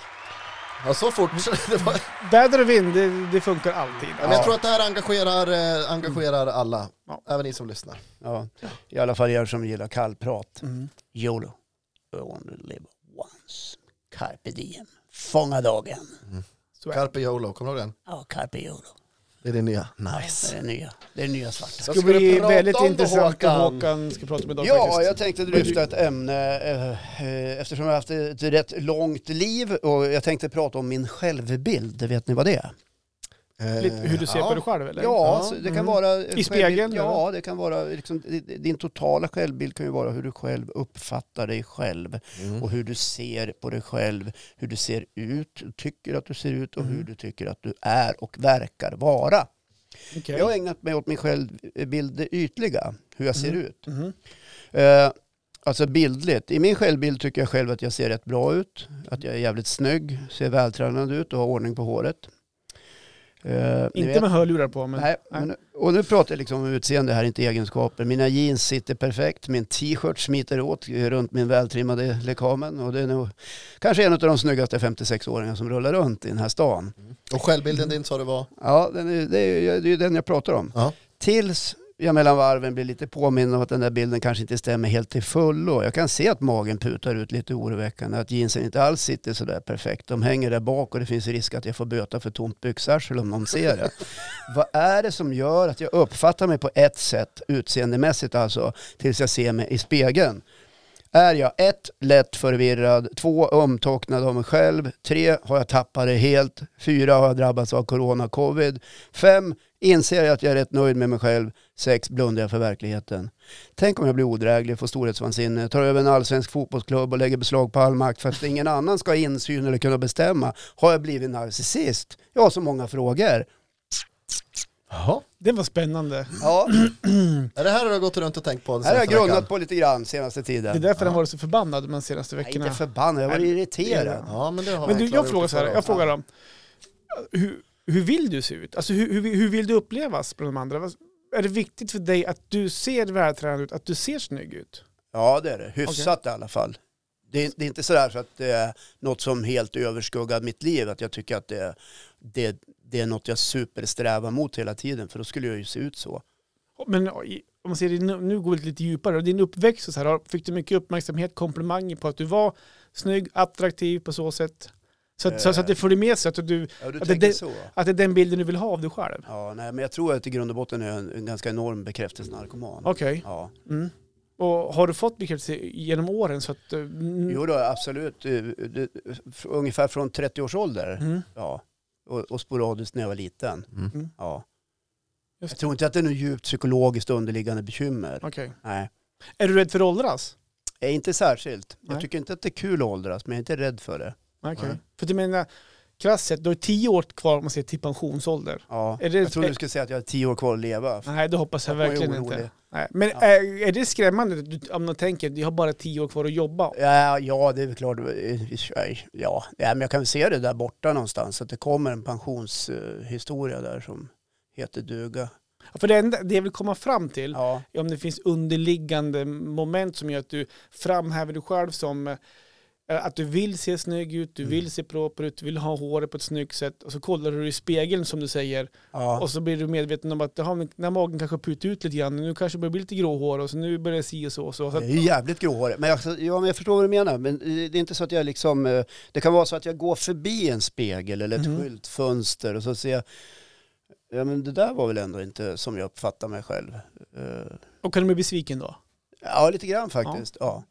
ja så fort. Det var, Väder och vind, det, det funkar alltid. men jag tror att det här engagerar, eh, engagerar alla, Ja. även ni som lyssnar. Ja, I alla fall er som gillar kallprat. Mm. YOLO. I want to live once. Carpe diem. Fånga dagen. Så är det. Carpe YOLO, kommer du ihåg den? Ja, carpe YOLO. Det är det nya. Det Nice. är det nya. Det är det nya svarta. Det ska ska du bli väldigt om intressant Håkan? vad Håkan ska prata om idag Ja, faktiskt. jag tänkte dryfta ett ämne eh, eh, eftersom jag har haft ett rätt långt liv och jag tänkte prata om min självbild. Vet ni vad det är? Lite hur du ser ja. på dig själv eller? Ja, Ja, det kan mm. vara... I spegeln, Ja, det kan vara liksom, din totala självbild kan ju vara hur du själv uppfattar dig själv Mm. och hur du ser på dig själv, hur du ser ut, tycker att du ser ut och hur Mm. du tycker att du är och verkar vara. Okej. Jag har ägnat mig åt min självbild det ytliga, hur jag ser Mm. ut. Eh, alltså bildligt. I min självbild tycker jag själv att jag ser rätt bra ut. Att jag är jävligt snygg, ser vältränad ut och har ordning på håret. Eh, ni Inte vet- med hörlurar på men... Nej, men, och nu pratar jag liksom om utseende här, inte egenskaper. Mina jeans sitter perfekt, min t-shirt smiter åt runt min vältrimmade lekamen. Och det är nog kanske en av de snyggaste 56-åringarna som rullar runt i den här stan. Och självbilden din sa du var? Ja, den är, det är ju det är den jag pratar om. Ja. Tills jag mellan varven blir lite påminn om att den där bilden kanske inte stämmer helt till fullo. Jag kan se att magen putar ut lite oroväckande, att jeansen inte alls sitter sådär perfekt. De hänger där bak och det finns risk att jag får böta för tomt byxarsel om någon ser det. Vad är det som gör att jag uppfattar mig på ett sätt, utseendemässigt alltså, tills jag ser mig i spegeln? Är jag ett, lätt förvirrad, två, omtocknad av mig själv, tre, har jag tappat det helt, fyra, har jag drabbats av corona, covid, fem, inser jag att jag är rätt nöjd med mig själv, sex, blundar jag för verkligheten. Tänk om jag blir odräglig, får storhetsvansinne, tar över en allsvensk fotbollsklubb och lägger beslag på all makt för att ingen annan ska ha insyn eller kunna bestämma. Har jag blivit narcissist? Jag har så många frågor. Jaha. Det var spännande. Ja, Är det här du har gått runt och tänkt på den här har jag veckan? på lite grann senaste Det är tiden. därför han varit så förbannad de senaste Jag veckorna. inte förbannad, jag var Nej, irriterad. Ja, men det har Men du, jag klargjort frågar så här, jag frågar dem. Hur, hur vill du se ut? Alltså hur, hur, hur vill du upplevas bland de andra? Är det viktigt för dig att du ser vältränad ut, att du ser snygg ut? Ja det är det, hyfsat i alla fall. Det är, det är inte sådär så att det är något som helt överskuggar mitt liv. Att jag tycker att det, det, det är något jag supersträvar mot hela tiden. För då skulle jag ju se ut så. Men om man ser det, nu går vi lite djupare. Din uppväxt så här, fick du mycket uppmärksamhet, komplimanger på att du var snygg, attraktiv på så sätt? Så att, så, så att det följer med sig att du, Ja, du Att det- så. att det är den bilden du vill ha av dig själv? Ja, nej, men jag tror att i grund och botten är jag en, en ganska enorm bekräftelsenarkoman. Okej. Ja. Mm. Och har du fått bekräftelse genom åren? Så att, mm, Jo då, absolut. Eh, Ungefär från 30 års ålder. Mm, Ja. Och, och sporadiskt när jag var liten. Mm. Mm. Ja. Just Jag tror inte att det är något djupt psykologiskt underliggande bekymmer. okej. Nej. Är du rädd för att åldras? Jag är inte särskilt. Jag Nej. tycker inte att det är kul att åldras, men jag är inte rädd för det. Okej. Nej. För du menar, krasst sett, du har tio år kvar om man ser till pensionsålder. Ja. Är det- jag trodde du skulle säga att jag har tio år kvar att leva. Nej, det hoppas jag Jag verkligen inte. Nej. Men Ja. är, är det skrämmande om man tänker att jag har bara tio år kvar att jobba? Ja, ja, det är väl klart. Ja, ja, men jag kan se det där borta någonstans. Att det kommer en pensionshistoria där som heter duga. För det, enda, det jag vill komma fram till Ja, är om det finns underliggande moment som gör att du framhäver dig själv som att du vill se snygg ut, du Mm. vill se proper ut, du vill ha håret på ett snyggt sätt och så kollar du i spegeln som du säger ja. och så blir du medveten om att men den här magen kanske har putit ut lite grann, nu kanske det börjar bli lite gråhår och så nu börjar det si och så. Och så. Det att, är jävligt gråhårigt. Men jag, ja, men jag förstår vad du menar. Men eh, det är inte så att jag liksom... eh, Det kan vara så att jag går förbi en spegel eller ett Mhm. skyltfönster och så ser jag... Ja men det där var väl ändå inte som jag uppfattar mig själv. Eh, och kan du bli besviken då? Ja, lite grann faktiskt. Ja, Nej,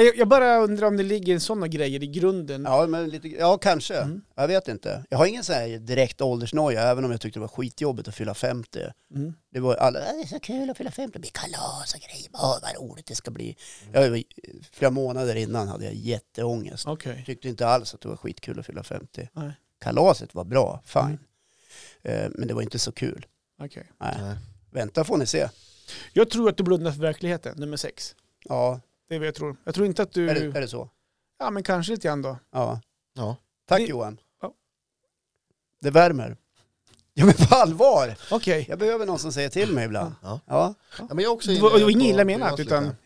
jag- Jag bara undrar om det ligger sådana grejer i grunden. ja, men lite, ja kanske. Mm. Jag vet inte. Jag har ingen sån här direkt åldersnoja, även om jag tyckte det var skitjobbigt att fylla 50. Mm. Det var alla, Det är så kul att fylla 50, det blir kalas och grejer. Åh, vad roligt det ska bli. jag, flera månader innan hade jag jätteångest. Okej. Tyckte inte alls att det var skitkul att fylla 50. Nej. Kalaset var bra, fine. Mm. Eh, Men det var inte så kul. okej. Nej. Nej. Vänta får ni se. Jag tror att du blundar för verkligheten, nummer sex. Ja, Det är vad jag tror. Jag tror inte att du... är det, är det så? Ja, men kanske lite grann då. Ja. Ja. Tack Det- Johan. Ja. Det värmer. Ja men på allvar. Okej. Jag behöver någon som säger till mig ibland. Ja. Ja. Ja, men jag också Det var, inget illa menat, utan... lite.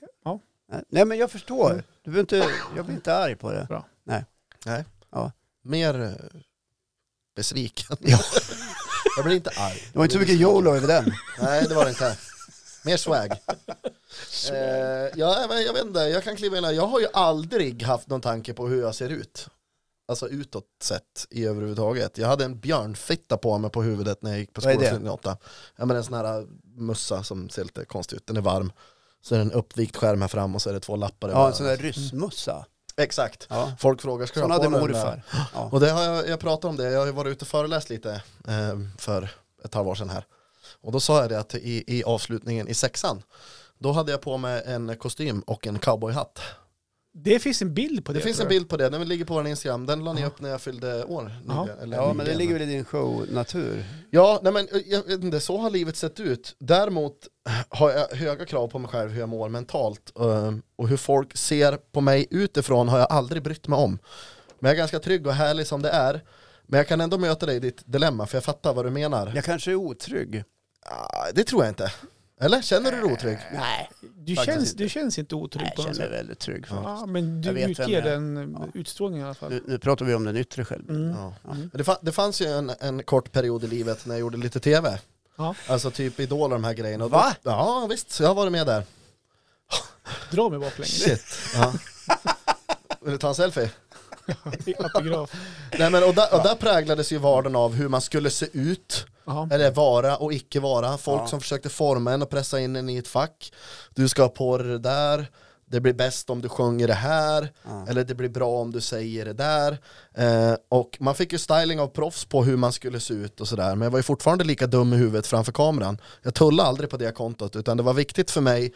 Nej men jag förstår. Du behöver inte, jag blir inte arg på det. Mer eh, besviken. Ja. jag blir inte arg. Det var inte så mycket YOLO över den. Nej, det var det inte. Mer swag. eh, ja, men jag vet inte, jag kan kliva in här. Jag har ju aldrig haft någon tanke på hur jag ser ut. Alltså utåt sett i överhuvudtaget. Jag hade en björnfitta på mig på huvudet när jag gick på skolan 98. Ja men en sån här äh, mössa som ser lite konstig ut, den är varm. Så är det en uppvikt skärm här fram och så är det två lappar. Ja, en sån där ryssmössa. Exakt. Ja. Folk frågar, ska jag ha hade på där? morfar. Ja. Och det har jag, jag pratat om det, jag har ju varit ute och föreläst lite eh, för ett halvår sedan här. Och då sa jag det att i, i avslutningen i sexan, då hade jag på mig en kostym och en cowboyhatt. Det finns en bild på det. Det finns en bild på det, den ligger på vår Instagram, den la ni upp när jag fyllde år. Ja. nyligen, eller ja men det ligger väl i din show-natur. Ja, nej men jag vet inte, så har livet sett ut. Däremot har jag höga krav på mig själv hur jag mår mentalt. eh, Och hur folk ser på mig utifrån har jag aldrig brytt mig om. Men jag är ganska trygg och härlig som det är. Men jag kan ändå möta dig i ditt dilemma, för jag fattar vad du menar. Jag kanske är otrygg. Ah, det tror jag inte. Eller? Känner du dig otrygg? Nej, Du Faktiskt känns, inte. du känns inte otrygg jag på något känner mig sätt. väldigt trygg. faktiskt. Ja, men du Jag vet vem utger jag är. den eh, Ja. utstrålningen i alla fall. Nu, nu pratar vi om den yttre själv. Mm. Ja. Mm. Men Det, fa- det fanns ju en, en kort period i livet när jag gjorde lite tv. Ja. Alltså typ Idol och de här grejerna. Och då- Va? Ja visst, jag har varit med där. Dra mig baklänges. Shit. Ja. Vill du ta en selfie? Autograf. Nej, men, och, där, och där präglades ju vardagen av hur man skulle se ut, Jaha. eller vara och icke vara. Folk Ja. som försökte forma en och pressa in en i ett fack. Du ska ha på dig det där, det blir bäst om du sjunger det här, Ja. eller det blir bra om du säger det där. Eh, och man fick ju styling av proffs på hur man skulle se ut och sådär, men jag var ju fortfarande lika dum i huvudet framför kameran. Jag tullade aldrig på det kontot, utan det var viktigt för mig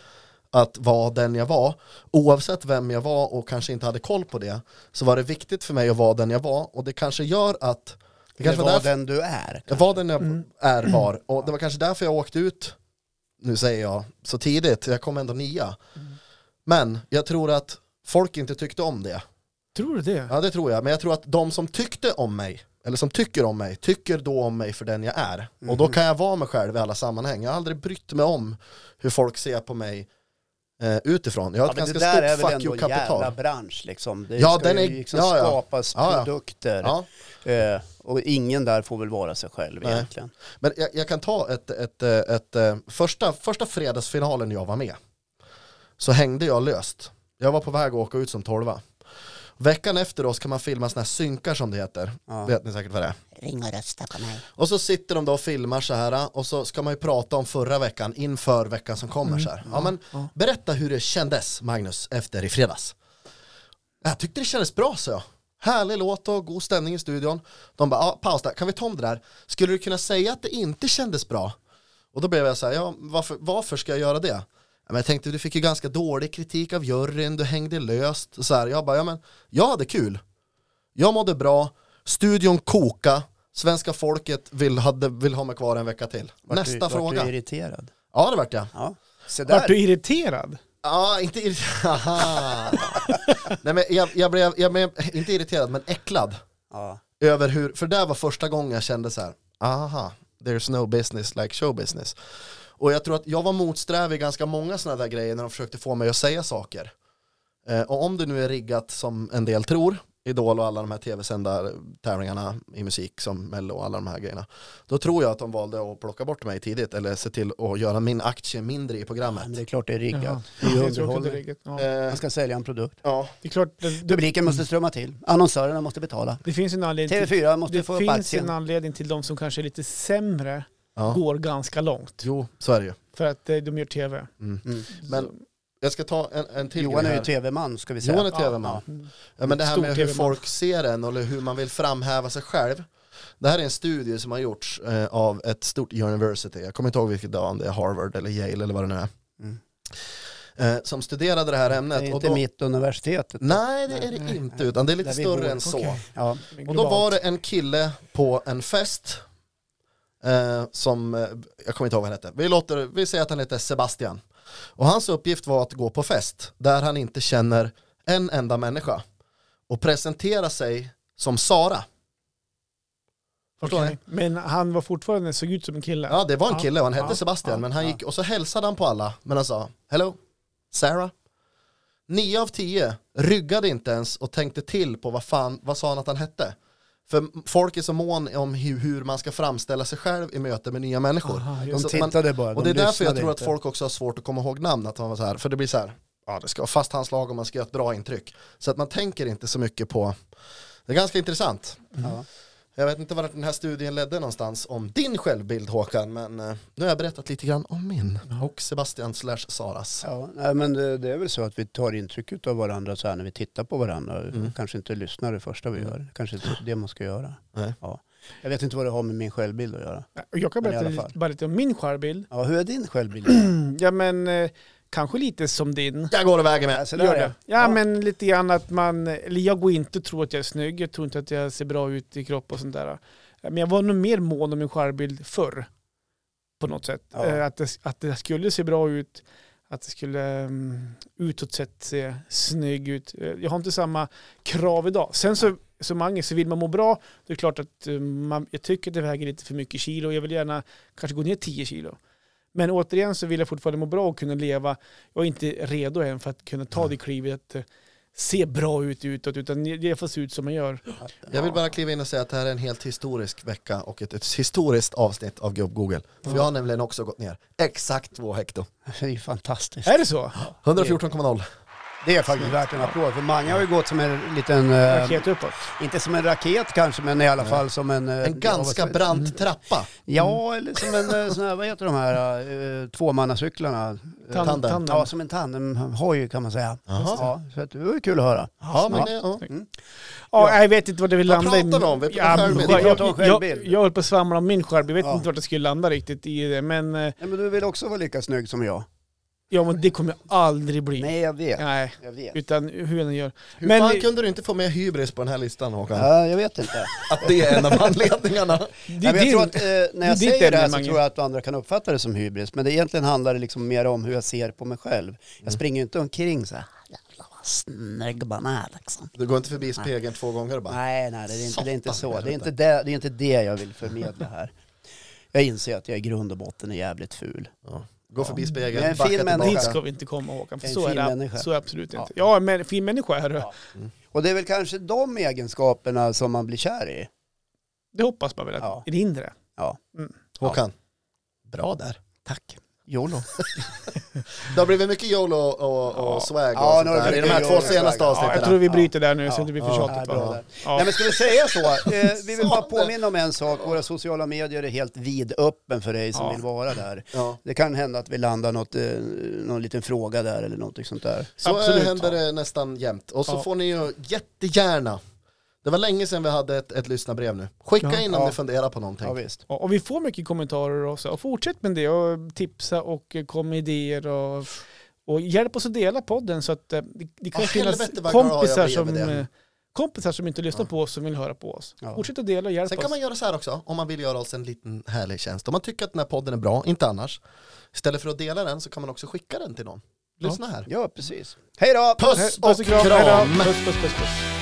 att vara den jag var, oavsett vem jag var och kanske inte hade koll på det, så var det viktigt för mig att vara den jag var och det kanske gör att det Det kanske var var därför den du är. jag var den jag Mm. är var och det var kanske därför jag åkte ut, nu säger jag, så tidigt, jag kom ändå nia. Men jag tror att folk inte tyckte om det. Tror du det? Ja det tror jag, men jag tror att de som tyckte om mig, eller som tycker om mig, tycker då om mig för den jag är. Och då kan jag vara mig själv i alla sammanhang. Jag har aldrig brytt mig om hur folk ser på mig eh, utifrån. Jag har Ja, ett men det ganska där är stort väl fuck ändå you-kapital. jävla bransch liksom. Det Ja, ska den är- ju liksom ja, ja. skapas produkter. Eh, och ingen där får väl vara sig själv Nej. egentligen. Men jag, jag kan ta ett, ett, ett, ett, eh, första, första fredagsfinalen jag var med. Så hängde jag löst. Jag var på väg att åka ut som tolva. Veckan efter oss kan man filma sådana här synkar som det heter. Ja. Vet ni säkert vad det är. Ring och rösta på mig. Och så sitter de då och filmar så här och så ska man ju prata om förra veckan inför veckan som kommer så här. Ja men berätta hur det kändes Magnus efter i fredags. Jag tyckte det kändes bra så jag. Härlig låt och god stämning i studion. De bara, ja, paus där, kan vi ta om det där? Skulle du kunna säga att det inte kändes bra? Och då blev jag så här, ja varför, varför ska jag göra det? Men jag tänkte, du fick ju ganska dålig kritik av juryn, du hängde löst. Och så här, jag bara, ja men jag hade kul. Jag mådde bra, studion koka, svenska folket vill, hade, vill ha mig kvar en vecka till. Vart Nästa du, vart fråga. Du irriterad? Ja det vart jag. Ja. Vart du irriterad? Ja, inte irriterad. Nej men jag, jag, blev, jag blev inte irriterad men äcklad. Ja. Över hur, för det var första gången jag kände så här, aha, there's no business like show business. Och jag tror att jag var motsträvig i ganska många sådana där grejer när de försökte få mig att säga saker. Eh, och om det nu är riggat som en del tror, Idol och alla de här tv-sända tävlingarna i musik som Mello och alla de här grejerna. Då tror jag att de valde att plocka bort mig tidigt eller se till att göra min aktie mindre i programmet. Men det är klart det är riggat. Det är underhållning. Ja. Eh, Man ska sälja en produkt. ja. Det är klart, det, det, Publiken måste strömma till. Annonsörerna måste betala. det finns en anledning till, TV4 måste det få finns aktien. en anledning till de som kanske är lite sämre ja. går ganska långt. Jo, så är det ju. För att eh, de gör tv. Mm. Mm. Men Så- jag ska ta en, en till Johan är ju tv-man ska vi säga. Johan är tv-man. Ja, men det här med hur folk ser en eller hur man vill framhäva sig själv. Det här är en studie som har gjorts eh, av ett stort university, jag kommer inte ihåg vilket dag, om det är Harvard eller Yale eller vad det nu är. Mm. Eh, som studerade det här Det ämnet. är och inte då, mitt universitetet. Nej det är det Nej. inte, utan det är lite större bor. än så. Okej. Ja. Och då var det en kille på en fest eh, som, eh, jag kommer inte ihåg vad han hette, vi, låter, vi säger att han heter Sebastian. Och hans uppgift var att gå på fest där han inte känner en enda människa och presentera sig som Sara. Förstår ni? Men han var fortfarande, såg ut som en kille. Ja det var en kille och han hette ja, Sebastian ja, men han gick och så hälsade han på alla men han sa Hello, Sarah. Nio av tio ryggade inte ens och tänkte till på vad fan, vad sa han att han hette? För folk är så mån om hur, hur man ska framställa sig själv i möte med nya människor. Aha, De Så man- tittade bara. Och de det är därför jag tror att folk också har svårt att komma ihåg namn, att man var så här, för det blir så här, ja det ska vara fast handslag och man ska göra ett bra intryck. Så att man tänker inte så mycket på, det är ganska intressant. Ja. Jag vet inte vart den här studien ledde någonstans om din självbild Håkan, men eh, nu har jag berättat lite grann om min och Sebastian slash Saras. Ja, nej, men det, det är väl så att vi tar intryck av varandra så här när vi tittar på varandra. Mm. Kanske inte lyssnar det första vi Mm. gör. Kanske inte det man ska göra. Nej. Ja. Jag vet inte vad det har med min självbild att göra. Jag kan berätta bara lite om min självbild. Ja, hur är din självbild? Ja men eh, kanske lite som din. Jag går iväg med. Alltså, där Gör det. Ja, men lite grann att man, eller jag går inte och tror att jag är snygg, jag tror inte att jag ser bra ut i kropp och sånt där. Men jag var nog mer mån om min självbild förr. På något sätt. Ja. Eh, Att, det, att det skulle se bra ut, att det skulle um, utåt sett se snygg ut. Eh, Jag har inte samma krav idag. Sen så, som Mange, så vill man må bra, det är klart att eh, man, jag tycker att det väger lite för mycket kilo. Jag vill gärna kanske gå ner 10 kilo. Men återigen så vill jag fortfarande må bra och kunna leva. Jag är inte redo än för att kunna ta det klivet att eh, se bra ut utåt, utan det får se ut som man gör. Jag vill bara kliva in och säga att det här är en helt historisk vecka och ett, ett historiskt avsnitt av Gubb Google. För jag har nämligen också gått ner exakt två hekto. Det är ju fantastiskt. Är det så? 114,0 Det är faktiskt värt en applåd. För många har ju gått som en liten, eh, Raket uppåt. inte som en raket kanske, men i alla Nej. fall som en... eh, En ganska ja, vad- brant trappa. Ja, eller som en eh, sån här, vad heter de här uh, tvåmannacyklarna? Tan- Tandem. tandem. Ja, som en tandemhoj kan man säga. Jaha. Ja, så att det var ju kul att höra. Ja, men Ja. det, ja. Ja, jag vet inte vad det vill Vad landa i. pratar vi om? Vi pratar Ja, självbild. jag, Vi pratar om jag, jag, självbild. jag höll på att svamla om min självbild. Jag vet Ja. inte vart jag skulle landa riktigt i det. Men, Nej, men du vill också vara lika snygg som jag. Ja, men det kommer jag aldrig bli. Nej, jag vet. Nej, Jag vet. utan hur jag än gör. Hur Men- fan kunde du inte få med hybris på den här listan Håkan? Ja, jag vet inte. Att det är en av anledningarna. Det, men jag tror att, eh, när jag ditt säger det här så tror jag att andra kan uppfatta det som hybris. Men det egentligen handlar det liksom mer om hur jag ser på mig själv. Jag springer ju inte omkring så här. Snygg man är liksom. Du går inte förbi spegeln två gånger och bara. Nej, nej, det är inte, det är inte så. Det är inte det, det är inte det jag vill förmedla här. Jag inser att jag i grund och botten är jävligt ful. Ja. Gå förbi Men spegeln, en backa fin tillbaka. människa. Dit ska vi inte komma Håkan, för En så är, fin det, människa. så är det absolut Ja. inte. Ja, men fin människa är du. Ja. Och det är väl kanske de egenskaperna som man blir kär i. Det hoppas man väl att Ja. i det inre. Håkan, bra där. Tack. YOLO. Det har blivit mycket YOLO och, och Ja. swag och Ja, sånt nu har det där i de här två senaste. Ja, avsnitten. Ja, jag tror vi Ja. bryter där nu Ja. så inte vi Ja. för Ja, tjatigt. Ja. Nej, men ska vi säga så? Eh, vi vill bara påminna om en sak. Våra sociala medier är helt vidöppen för dig som Ja. vill vara där. Ja. Det kan hända att vi landar något, eh, någon liten fråga där eller något sånt där. Så Absolut. händer det nästan jämt. Och så Ja. får ni ju jättegärna, det var länge sedan vi hade ett, ett lyssnarbrev nu. Skicka Ja. in om Ja. ni funderar på någonting. Ja, visst. Ja, Och vi får mycket kommentarer också. Och fortsätt med det och tipsa och eh, kom med idéer och, och hjälp oss att dela podden så att eh, det, det kan Ja, finnas kompisar som, eh, kompisar som inte lyssnar på oss som vill höra på oss. Fortsätt att dela och hjälp Sen oss. kan man göra så här också, om man vill göra oss en liten härlig tjänst. Om man tycker att den här podden är bra, inte annars. Istället för att dela den så kan man också skicka den till någon. Lyssna här. Ja, precis. Hej då! Puss Puss och och kram! Puss, puss, puss, puss.